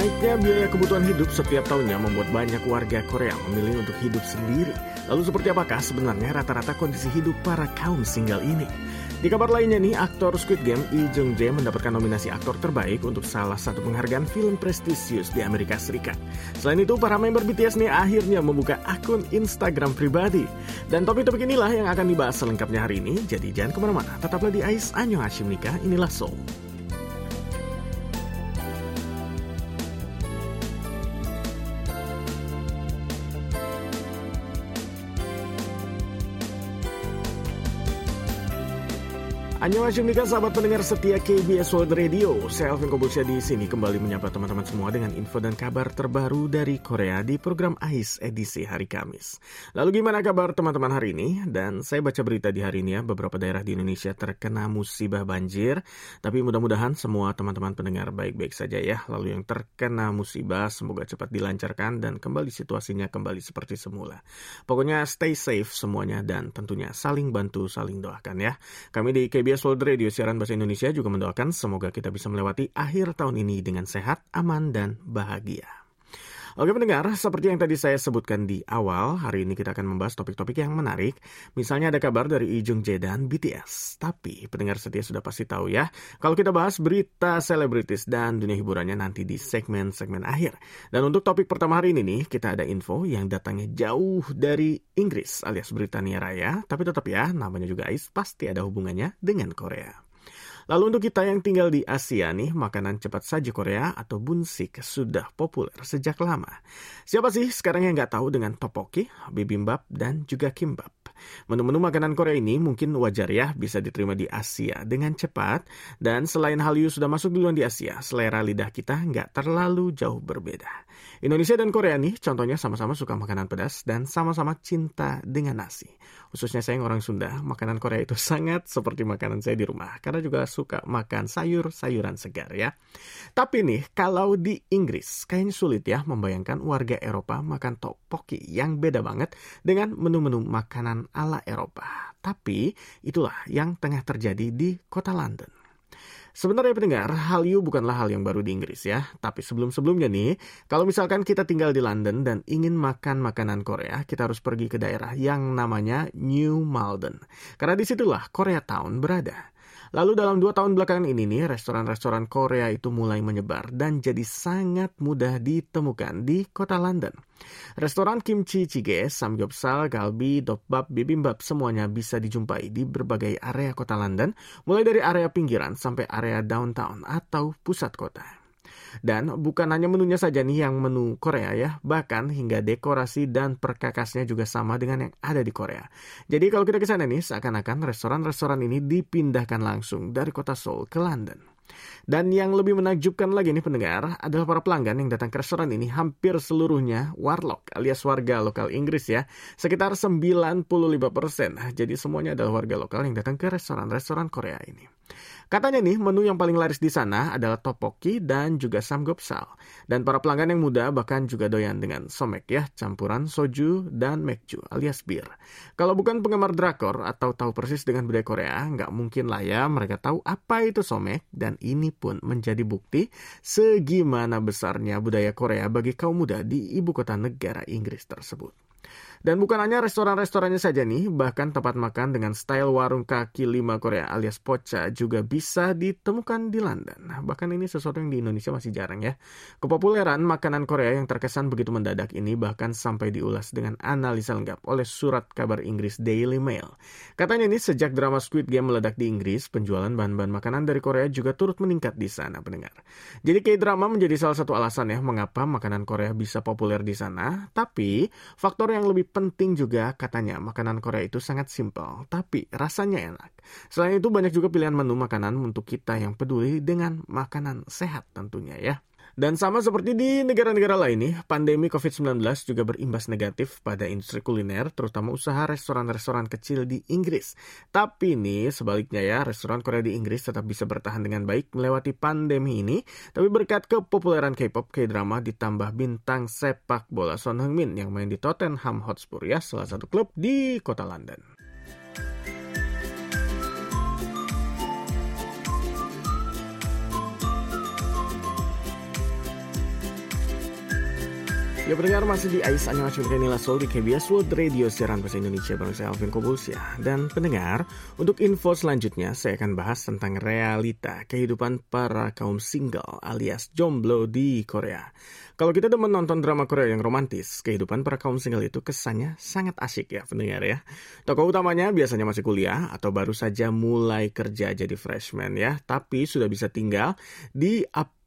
Naiknya biaya kebutuhan hidup setiap tahunnya membuat banyak warga Korea memilih untuk hidup sendiri. Lalu seperti apakah sebenarnya rata-rata kondisi hidup para kaum single ini? Di kabar lainnya nih, aktor Squid Game Lee Jung Jae mendapatkan nominasi aktor terbaik untuk salah satu penghargaan film prestisius di Amerika Serikat. Selain itu, para member BTS nih akhirnya membuka akun Instagram pribadi. Dan topik-topik inilah yang akan dibahas selengkapnya hari ini, jadi jangan ke mana-mana. Tetaplah di Ais Anyo Hashim Nikah, inilah Soul. Annyeonghaseyo sahabat pendengar setia KBS World Radio. Saya Alvin Kobusya di sini kembali menyapa teman-teman semua dengan info dan kabar terbaru dari Korea di program AIS edisi hari Kamis. Lalu gimana kabar teman-teman hari ini? Dan saya baca berita di hari ini ya, beberapa daerah di Indonesia terkena musibah banjir. Tapi mudah-mudahan semua teman-teman pendengar baik-baik saja ya. Lalu yang terkena musibah semoga cepat dilancarkan dan kembali situasinya kembali seperti semula. Pokoknya stay safe semuanya dan tentunya saling bantu, saling doakan ya. Kami di KBS World Radio siaran bahasa Indonesia juga mendoakan semoga kita bisa melewati akhir tahun ini dengan sehat, aman, dan bahagia. Oke pendengar, seperti yang tadi saya sebutkan di awal, hari ini kita akan membahas topik-topik yang menarik. Misalnya ada kabar dari Lee Jung Jae dan BTS. Tapi pendengar setia sudah pasti tahu ya, kalau kita bahas berita selebritis dan dunia hiburannya nanti di segmen-segmen akhir. Dan untuk topik pertama hari ini nih, kita ada info yang datangnya jauh dari Inggris alias Britania Raya. Tapi tetap ya, namanya juga Ais pasti ada hubungannya dengan Korea. Lalu untuk kita yang tinggal di Asia nih, makanan cepat saji Korea atau bunsik sudah populer sejak lama. Siapa sih sekarang yang nggak tahu dengan topoki, bibimbap, dan juga kimbap? Menu-menu makanan Korea ini mungkin wajar ya bisa diterima di Asia dengan cepat. Dan selain Hallyu sudah masuk duluan di Asia, selera lidah kita nggak terlalu jauh berbeda. Indonesia dan Korea nih contohnya sama-sama suka makanan pedas dan sama-sama cinta dengan nasi. Khususnya saya yang orang Sunda, makanan Korea itu sangat seperti makanan saya di rumah. Karena juga suka makan sayur-sayuran segar ya. Tapi nih, kalau di Inggris, kayaknya sulit ya membayangkan warga Eropa makan tteokbokki yang beda banget dengan menu-menu makanan ala Eropa. Tapi itulah yang tengah terjadi di kota London. Sebenarnya pendengar, Hallyu bukanlah hal yang baru di Inggris ya. Tapi sebelum-sebelumnya nih, kalau misalkan kita tinggal di London dan ingin makan makanan Korea, kita harus pergi ke daerah yang namanya New Malden. Karena di situlah Korea Town berada. Lalu dalam dua tahun belakangan ini nih, restoran-restoran Korea itu mulai menyebar dan jadi sangat mudah ditemukan di kota London. Restoran kimchi jjigae, samgyeopsal, galbi, dokbap, bibimbap semuanya bisa dijumpai di berbagai area kota London, mulai dari area pinggiran sampai area downtown atau pusat kota. Dan bukan hanya menunya saja nih yang menu Korea ya, bahkan hingga dekorasi dan perkakasnya juga sama dengan yang ada di Korea. Jadi kalau kita ke sana nih, seakan-akan restoran-restoran ini dipindahkan langsung dari kota Seoul ke London. Dan yang lebih menakjubkan lagi nih pendengar adalah para pelanggan yang datang ke restoran ini hampir seluruhnya warlock alias warga lokal Inggris ya. Sekitar 95%. Jadi semuanya adalah warga lokal yang datang ke restoran-restoran Korea ini. Katanya nih, menu yang paling laris di sana adalah topoki dan juga samgyeopsal. Dan para pelanggan yang muda bahkan juga doyan dengan somek ya, campuran soju dan mekju alias bir. Kalau bukan penggemar drakor atau tahu persis dengan budaya Korea, nggak mungkin lah ya mereka tahu apa itu somek. Dan ini pun menjadi bukti segimana besarnya budaya Korea bagi kaum muda di ibu kota negara Inggris tersebut. Dan bukan hanya restoran-restorannya saja nih, bahkan tempat makan dengan style warung kaki lima Korea alias pocha juga bisa ditemukan di London. Bahkan ini sesuatu yang di Indonesia masih jarang ya. Kepopuleran makanan Korea yang terkesan begitu mendadak ini bahkan sampai diulas dengan analisa lengkap oleh surat kabar Inggris Daily Mail. Katanya ini sejak drama Squid Game meledak di Inggris, penjualan bahan-bahan makanan dari Korea juga turut meningkat di sana pendengar. Jadi K-drama menjadi salah satu alasan ya mengapa makanan Korea bisa populer di sana. Tapi faktor yang lebih penting juga katanya makanan Korea itu sangat simpel, tapi rasanya enak. Selain itu banyak juga pilihan menu makanan untuk kita yang peduli dengan makanan sehat tentunya ya. Dan sama seperti di negara-negara lain nih, pandemi COVID-19 juga berimbas negatif pada industri kuliner, terutama usaha restoran-restoran kecil di Inggris. Tapi ini sebaliknya ya, restoran Korea di Inggris tetap bisa bertahan dengan baik melewati pandemi ini, tapi berkat kepopuleran K-pop, K-drama ditambah bintang sepak bola Son Heung-min yang main di Tottenham Hotspur ya, salah satu klub di kota London. Ya pendengar masih di Ais Anya Macam Nila Sol di KBS World Radio siaran bahasa Indonesia bareng saya Alvin Kobulsia. Dan pendengar, untuk info selanjutnya saya akan bahas tentang realita kehidupan para kaum single alias jomblo di Korea. Kalau kita demen nonton drama Korea yang romantis, kehidupan para kaum single itu kesannya sangat asik ya pendengar ya. Tokoh utamanya biasanya masih kuliah atau baru saja mulai kerja jadi freshman ya, tapi sudah bisa tinggal di apartemen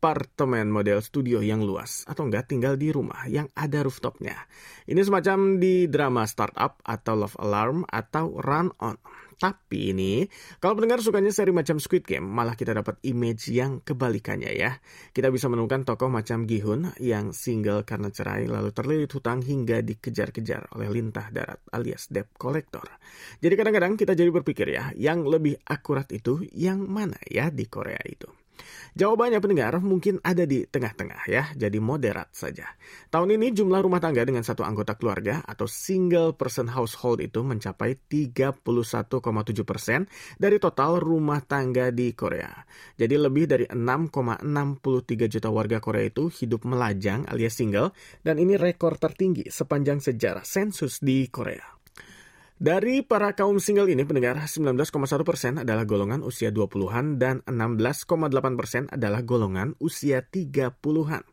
model studio yang luas atau enggak tinggal di rumah yang ada rooftopnya. Ini semacam di drama startup atau love alarm atau run on. Tapi ini, kalau pendengar sukanya seri macam Squid Game, malah kita dapat image yang kebalikannya ya. Kita bisa menemukan tokoh macam Gihun yang single karena cerai lalu terlilit hutang hingga dikejar-kejar oleh lintah darat alias debt collector. Jadi kadang-kadang kita jadi berpikir ya, yang lebih akurat itu yang mana ya di Korea itu. Jawabannya pendengar mungkin ada di tengah-tengah ya, jadi moderat saja. Tahun ini jumlah rumah tangga dengan satu anggota keluarga atau single person household itu mencapai 31,7 persen dari total rumah tangga di Korea. Jadi lebih dari 6,63 juta warga Korea itu hidup melajang alias single dan ini rekor tertinggi sepanjang sejarah sensus di Korea. Dari para kaum single ini, pendengar 19,1 persen adalah golongan usia 20-an dan 16,8 persen adalah golongan usia 30-an.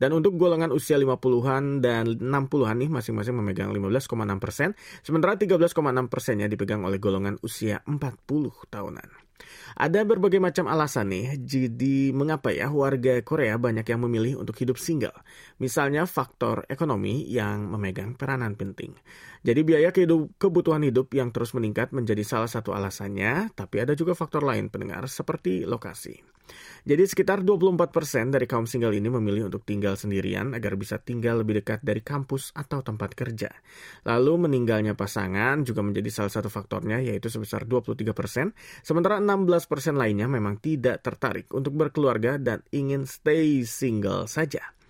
Dan untuk golongan usia 50-an dan 60-an nih masing-masing memegang 15,6 persen, sementara 13,6 persennya dipegang oleh golongan usia 40 tahunan. Ada berbagai macam alasan nih, jadi mengapa ya warga Korea banyak yang memilih untuk hidup single? Misalnya faktor ekonomi yang memegang peranan penting. Jadi biaya kebutuhan hidup yang terus meningkat menjadi salah satu alasannya, tapi ada juga faktor lain pendengar seperti lokasi. Jadi sekitar 24% dari kaum single ini memilih untuk tinggal sendirian agar bisa tinggal lebih dekat dari kampus atau tempat kerja. Lalu meninggalnya pasangan juga menjadi salah satu faktornya yaitu sebesar 23%, sementara 16% lainnya memang tidak tertarik untuk berkeluarga dan ingin stay single saja.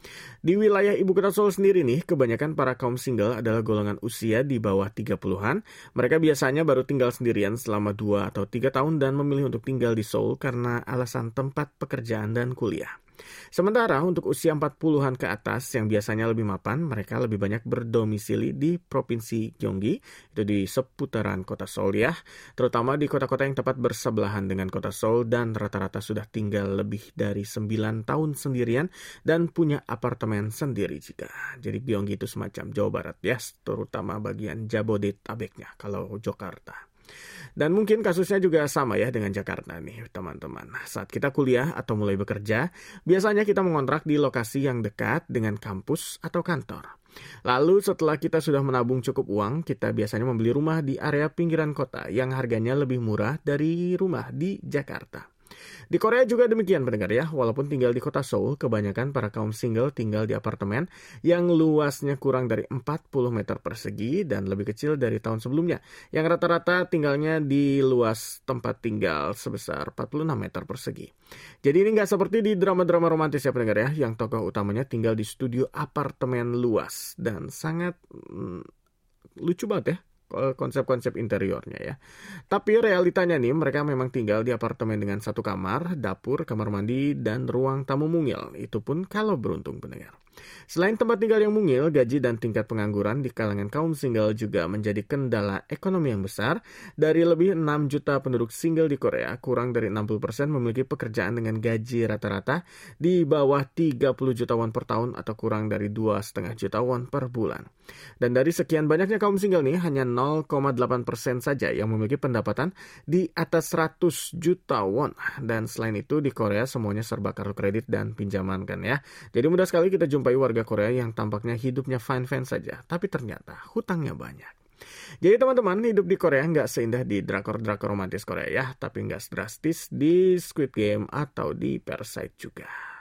Di wilayah ibu kota Seoul sendiri nih, kebanyakan para kaum single adalah golongan usia di bawah 30-an. Mereka biasanya baru tinggal sendirian selama 2 atau 3 tahun dan memilih untuk tinggal di Seoul karena alasan tempat pekerjaan dan kuliah. Sementara untuk usia 40-an ke atas yang biasanya lebih mapan, mereka lebih banyak berdomisili di Provinsi Gyeonggi, itu di seputaran kota Seoul ya, terutama di kota-kota yang tepat bersebelahan dengan kota Seoul dan rata-rata sudah tinggal lebih dari 9 tahun sendirian dan punya apartemen sendiri juga. Jadi Gyeonggi itu semacam Jawa Barat ya, terutama bagian Jabodetabeknya kalau Jakarta. Dan mungkin kasusnya juga sama ya dengan Jakarta nih teman-teman. Saat kita kuliah atau mulai bekerja, biasanya kita mengontrak di lokasi yang dekat dengan kampus atau kantor. Lalu setelah kita sudah menabung cukup uang, kita biasanya membeli rumah di area pinggiran kota yang harganya lebih murah dari rumah di Jakarta. Di Korea juga demikian pendengar ya, walaupun tinggal di kota Seoul, kebanyakan para kaum single tinggal di apartemen yang luasnya kurang dari 40 meter persegi dan lebih kecil dari tahun sebelumnya, yang rata-rata tinggalnya di luas tempat tinggal sebesar 46 meter persegi. Jadi ini nggak seperti di drama-drama romantis ya pendengar ya, yang tokoh utamanya tinggal di studio apartemen luas dan sangat hmm, lucu banget ya konsep-konsep interiornya ya. Tapi realitanya nih mereka memang tinggal di apartemen dengan satu kamar, dapur, kamar mandi, dan ruang tamu mungil. Itu pun kalau beruntung pendengar. Selain tempat tinggal yang mungil, gaji dan tingkat pengangguran di kalangan kaum single juga menjadi kendala ekonomi yang besar. Dari lebih 6 juta penduduk single di Korea, kurang dari 60% memiliki pekerjaan dengan gaji rata-rata di bawah 30 juta won per tahun atau kurang dari 2,5 juta won per bulan. Dan dari sekian banyaknya kaum single nih, hanya 0,8% saja yang memiliki pendapatan di atas 100 juta won. Dan selain itu di Korea semuanya serba kartu kredit dan pinjaman kan ya. Jadi mudah sekali kita jumpai warga Korea yang tampaknya hidupnya fine-fine saja, tapi ternyata hutangnya banyak. Jadi teman-teman, hidup di Korea nggak seindah di drakor-drakor romantis Korea ya, tapi nggak drastis di Squid Game atau di Parasite juga.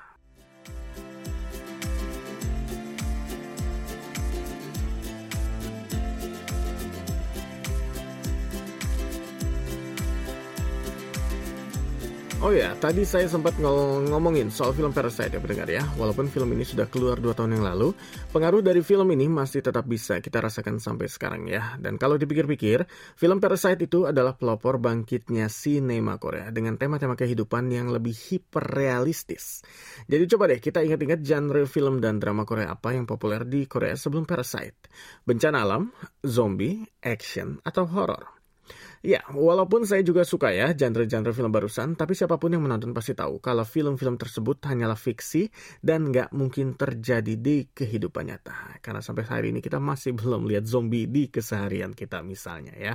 Oh ya, tadi saya sempat ngom ngomongin soal film Parasite ya pendengar ya. Walaupun film ini sudah keluar 2 tahun yang lalu, pengaruh dari film ini masih tetap bisa kita rasakan sampai sekarang ya. Dan kalau dipikir-pikir, film Parasite itu adalah pelopor bangkitnya sinema Korea dengan tema-tema kehidupan yang lebih hiperrealistis. Jadi coba deh kita ingat-ingat genre film dan drama Korea apa yang populer di Korea sebelum Parasite. Bencana alam, zombie, action, atau horror. Ya, walaupun saya juga suka ya genre-genre film barusan, tapi siapa pun yang menonton pasti tahu kalau film-film tersebut hanyalah fiksi dan nggak mungkin terjadi di kehidupan nyata. Karena sampai hari ini kita masih belum lihat zombie di keseharian kita misalnya ya.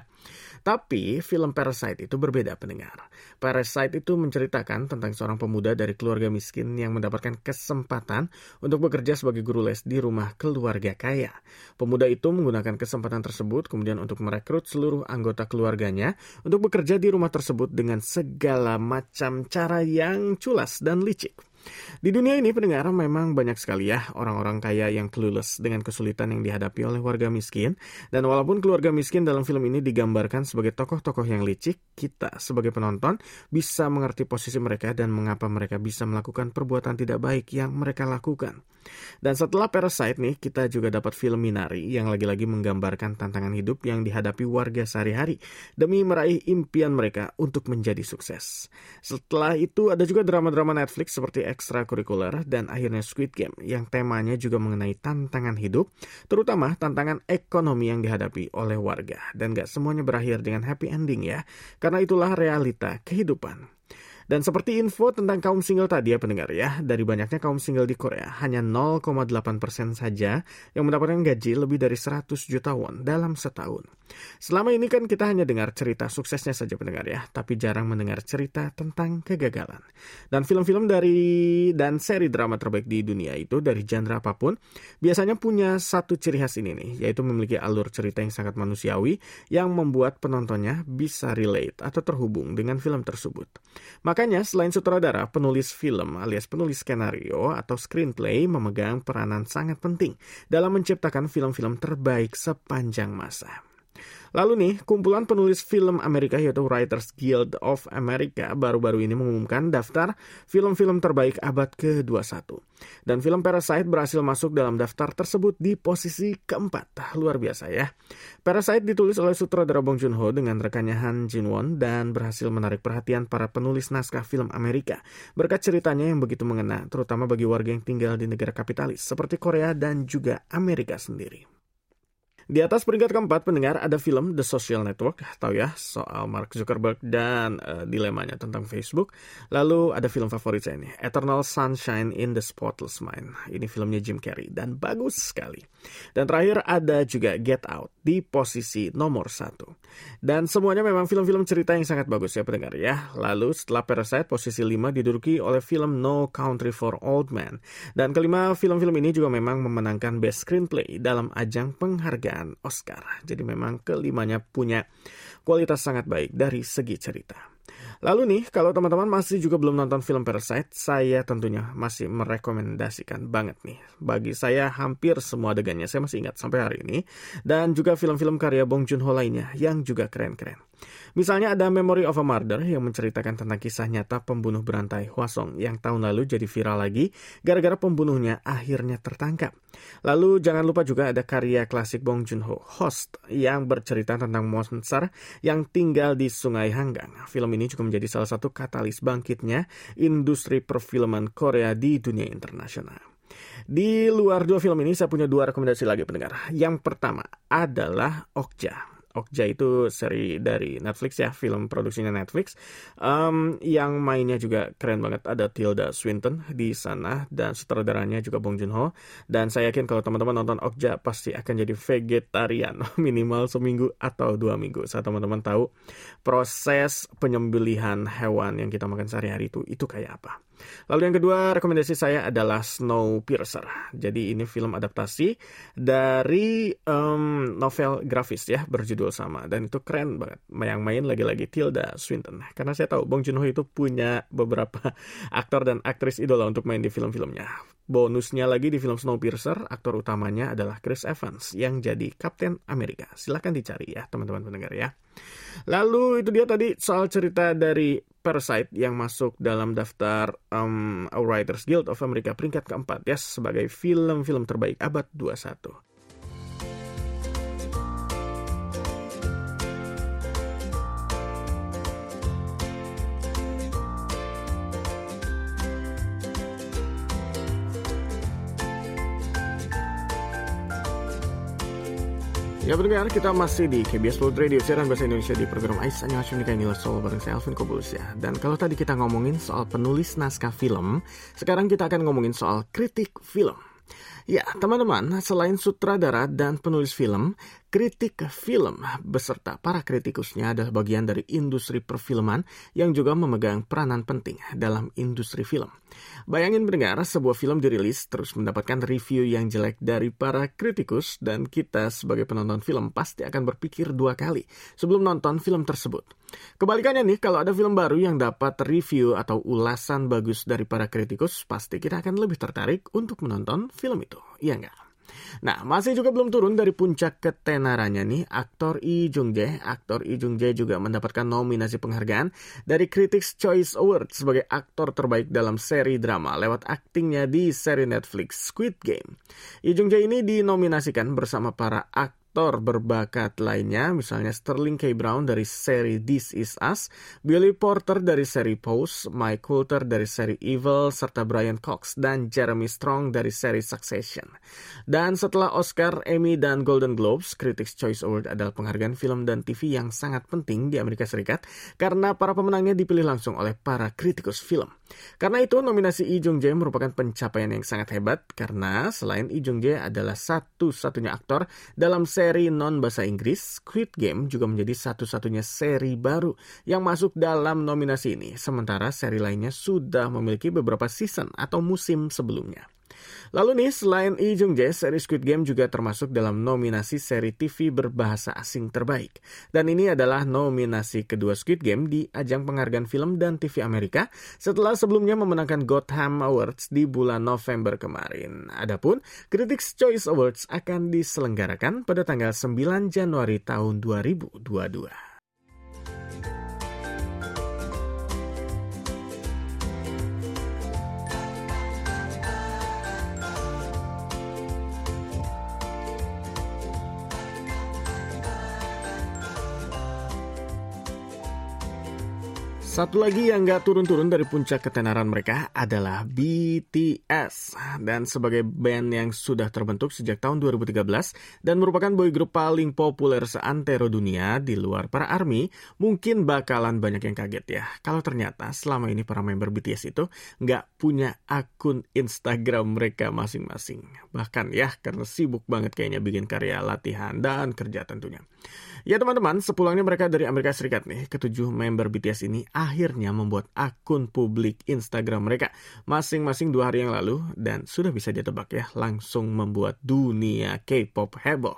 Tapi film Parasite itu berbeda pendengar. Parasite itu menceritakan tentang seorang pemuda dari keluarga miskin yang mendapatkan kesempatan untuk bekerja sebagai guru les di rumah keluarga kaya. Pemuda itu menggunakan kesempatan tersebut kemudian untuk merekrut seluruh anggota keluarganya untuk bekerja di rumah tersebut dengan segala macam cara yang culas dan licik. Di dunia ini pendengar memang banyak sekali ya orang-orang kaya yang clueless dengan kesulitan yang dihadapi oleh warga miskin. Dan walaupun keluarga miskin dalam film ini digambarkan sebagai tokoh-tokoh yang licik, kita sebagai penonton bisa mengerti posisi mereka dan mengapa mereka bisa melakukan perbuatan tidak baik yang mereka lakukan. Dan setelah Parasite nih, kita juga dapat film Minari yang lagi-lagi menggambarkan tantangan hidup yang dihadapi warga sehari-hari demi meraih impian mereka untuk menjadi sukses. Setelah itu ada juga drama-drama Netflix seperti ekstrakurikuler dan akhirnya Squid Game yang temanya juga mengenai tantangan hidup, terutama tantangan ekonomi yang dihadapi oleh warga. Dan gak semuanya berakhir dengan happy ending ya, karena itulah realita kehidupan. Dan seperti info tentang kaum single tadi ya pendengar ya, dari banyaknya kaum single di Korea, hanya 0,8% saja yang mendapatkan gaji lebih dari 100 juta won dalam setahun. Selama ini kan kita hanya dengar cerita suksesnya saja pendengar ya, tapi jarang mendengar cerita tentang kegagalan. Dan film-film dari dan seri drama terbaik di dunia itu dari genre apa pun, biasanya punya satu ciri khas ini nih, yaitu memiliki alur cerita yang sangat manusiawi yang membuat penontonnya bisa relate atau terhubung dengan film tersebut. Makanya, selain sutradara, penulis film alias penulis skenario atau screenplay memegang peranan sangat penting dalam menciptakan film-film terbaik sepanjang masa. Lalu nih, kumpulan penulis film Amerika yaitu Writers Guild of America baru-baru ini mengumumkan daftar film-film terbaik abad ke-21. Dan film Parasite berhasil masuk dalam daftar tersebut di posisi keempat. Luar biasa ya. Parasite ditulis oleh sutradara Bong Joon-ho dengan rekannya Han Jin-won dan berhasil menarik perhatian para penulis naskah film Amerika berkat ceritanya yang begitu mengena, terutama bagi warga yang tinggal di negara kapitalis seperti Korea dan juga Amerika sendiri. Di atas peringkat keempat pendengar ada film The Social Network, tahu ya soal Mark Zuckerberg dan uh, dilemanya tentang Facebook. Lalu ada film favorit saya ini, Eternal Sunshine in the Spotless Mind. Ini filmnya Jim Carrey dan bagus sekali. Dan terakhir ada juga Get Out di posisi nomor satu. Dan semuanya memang film-film cerita yang sangat bagus ya pendengar ya. Lalu setelah Parasite posisi lima diduduki oleh film No Country for Old Men. Dan kelima film-film ini juga memang memenangkan Best Screenplay dalam ajang penghargaan penghargaan Oscar. Jadi memang kelimanya punya kualitas sangat baik dari segi cerita. Lalu nih, kalau teman-teman masih juga belum nonton film Parasite, saya tentunya masih merekomendasikan banget nih. Bagi saya hampir semua adegannya saya masih ingat sampai hari ini. Dan juga film-film karya Bong Joon-ho lainnya yang juga keren-keren. Misalnya ada Memory of a Murder yang menceritakan tentang kisah nyata pembunuh berantai Hwasong yang tahun lalu jadi viral lagi gara-gara pembunuhnya akhirnya tertangkap. Lalu jangan lupa juga ada karya klasik Bong Joon-ho, Host, yang bercerita tentang monster yang tinggal di Sungai Hanggang. Film ini juga menjadi salah satu katalis bangkitnya industri perfilman Korea di dunia internasional. Di luar dua film ini saya punya dua rekomendasi lagi pendengar. Yang pertama adalah Okja. Okja itu seri dari Netflix ya, film produksinya Netflix. Um, yang mainnya juga keren banget. Ada Tilda Swinton di sana dan sutradaranya juga Bong Joon-ho. Dan saya yakin kalau teman-teman nonton Okja pasti akan jadi vegetarian minimal seminggu atau dua minggu. Saat teman-teman tahu proses penyembelihan hewan yang kita makan sehari-hari itu itu kayak apa. Lalu yang kedua rekomendasi saya adalah Snowpiercer. Jadi ini film adaptasi dari um, novel grafis ya berjudul sama dan itu keren banget. Yang main lagi-lagi Tilda Swinton. Karena saya tahu Bong Joon-ho itu punya beberapa aktor dan aktris idola untuk main di film-filmnya. Bonusnya lagi di film Snowpiercer, aktor utamanya adalah Chris Evans yang jadi Kapten Amerika. Silahkan dicari ya teman-teman pendengar ya. Lalu itu dia tadi soal cerita dari Parasite yang masuk dalam daftar um, Writers Guild of America peringkat keempat ya sebagai film-film terbaik abad 21. Ya pendengar, kita masih di KBS World Radio, siaran bahasa Indonesia di program Ais Annyeonghaseyo Nikahi Nila Soul bareng saya Alvin Kobulus ya. Dan kalau tadi kita ngomongin soal penulis naskah film, sekarang kita akan ngomongin soal kritik film. Ya, teman-teman, selain sutradara dan penulis film, kritik film beserta para kritikusnya adalah bagian dari industri perfilman yang juga memegang peranan penting dalam industri film. Bayangin mendengar sebuah film dirilis terus mendapatkan review yang jelek dari para kritikus dan kita sebagai penonton film pasti akan berpikir dua kali sebelum nonton film tersebut. Kebalikannya nih, kalau ada film baru yang dapat review atau ulasan bagus dari para kritikus, pasti kita akan lebih tertarik untuk menonton film itu. Iya nggak? Nah, masih juga belum turun dari puncak ketenarannya nih, aktor Lee Jung Jae. Aktor Lee Jung Jae juga mendapatkan nominasi penghargaan dari Critics' Choice Award sebagai aktor terbaik dalam seri drama lewat aktingnya di seri Netflix Squid Game. Lee Jung Jae ini dinominasikan bersama para aktor aktor berbakat lainnya, misalnya Sterling K. Brown dari seri This Is Us, Billy Porter dari seri Pose, Mike Coulter dari seri Evil, serta Brian Cox dan Jeremy Strong dari seri Succession. Dan setelah Oscar, Emmy, dan Golden Globes, Critics' Choice Award adalah penghargaan film dan TV yang sangat penting di Amerika Serikat karena para pemenangnya dipilih langsung oleh para kritikus film. Karena itu, nominasi Lee Jung Jae merupakan pencapaian yang sangat hebat karena selain Lee Jung Jae adalah satu-satunya aktor dalam seri non-bahasa Inggris, Squid Game juga menjadi satu-satunya seri baru yang masuk dalam nominasi ini, sementara seri lainnya sudah memiliki beberapa season atau musim sebelumnya. Lalu nih, selain Lee Jung Jae, seri Squid Game juga termasuk dalam nominasi seri TV berbahasa asing terbaik. Dan ini adalah nominasi kedua Squid Game di ajang penghargaan film dan TV Amerika setelah sebelumnya memenangkan Gotham Awards di bulan November kemarin. Adapun Critics' Choice Awards akan diselenggarakan pada tanggal 9 Januari tahun 2022. Satu lagi yang gak turun-turun dari puncak ketenaran mereka adalah BTS. Dan sebagai band yang sudah terbentuk sejak tahun 2013 dan merupakan boy group paling populer seantero dunia di luar para ARMY, mungkin bakalan banyak yang kaget ya. Kalau ternyata selama ini para member BTS itu gak punya akun Instagram mereka masing-masing. Bahkan ya karena sibuk banget kayaknya bikin karya latihan dan kerja tentunya. Ya teman-teman, sepulangnya mereka dari Amerika Serikat nih, ketujuh member BTS ini akhirnya membuat akun publik Instagram mereka masing-masing dua hari yang lalu dan sudah bisa ditebak ya, langsung membuat dunia K-pop heboh.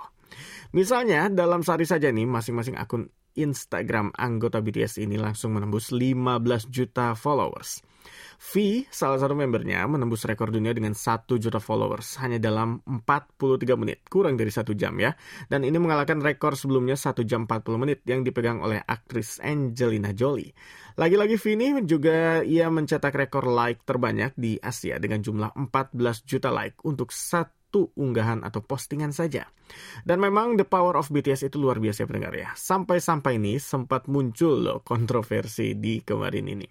Misalnya, dalam sehari saja nih, masing-masing akun Instagram anggota BTS ini langsung menembus 15 juta followers. V, salah satu membernya, menembus rekor dunia dengan 1 juta followers hanya dalam 43 menit, kurang dari satu jam ya. Dan ini mengalahkan rekor sebelumnya 1 jam 40 menit yang dipegang oleh aktris Angelina Jolie. Lagi-lagi V ini juga ia mencetak rekor like terbanyak di Asia dengan jumlah 14 juta like untuk satu satu unggahan atau postingan saja. Dan memang the power of BTS itu luar biasa pendengar ya. Sampai-sampai ini sempat muncul loh kontroversi di kemarin ini.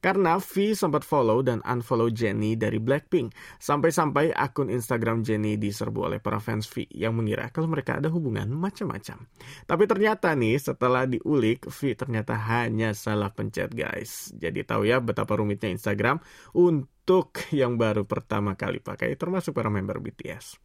Karena V sempat follow dan unfollow Jennie dari Blackpink. Sampai-sampai akun Instagram Jennie diserbu oleh para fans V yang mengira kalau mereka ada hubungan macam-macam. Tapi ternyata nih setelah diulik V ternyata hanya salah pencet guys. Jadi tahu ya betapa rumitnya Instagram untuk untuk yang baru pertama kali pakai, termasuk para member BTS.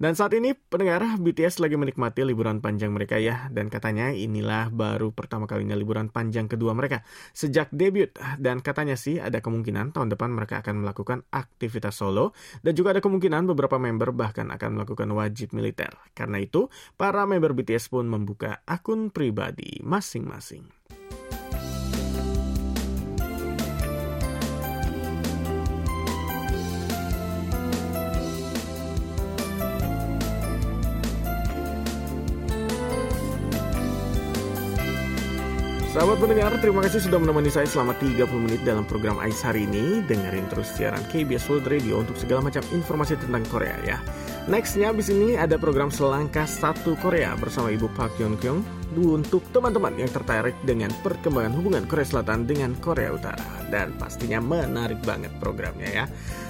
Dan saat ini pendengar BTS lagi menikmati liburan panjang mereka ya, dan katanya inilah baru pertama kalinya liburan panjang kedua mereka sejak debut. Dan katanya sih ada kemungkinan tahun depan mereka akan melakukan aktivitas solo, dan juga ada kemungkinan beberapa member bahkan akan melakukan wajib militer. Karena itu, para member BTS pun membuka akun pribadi masing-masing. Sahabat pendengar, terima kasih sudah menemani saya selama 30 menit dalam program AIS hari ini. Dengerin terus siaran KBS World Radio untuk segala macam informasi tentang Korea ya. Nextnya abis ini ada program Selangkah Satu Korea bersama Ibu Park Yeon Kyung untuk teman-teman yang tertarik dengan perkembangan hubungan Korea Selatan dengan Korea Utara. Dan pastinya menarik banget programnya ya.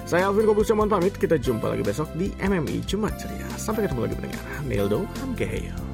Saya Alvin Kobus mohon pamit, kita jumpa lagi besok di MMI Jumat Ceria. Sampai ketemu lagi pendengar. Nildo Hamkeheyo.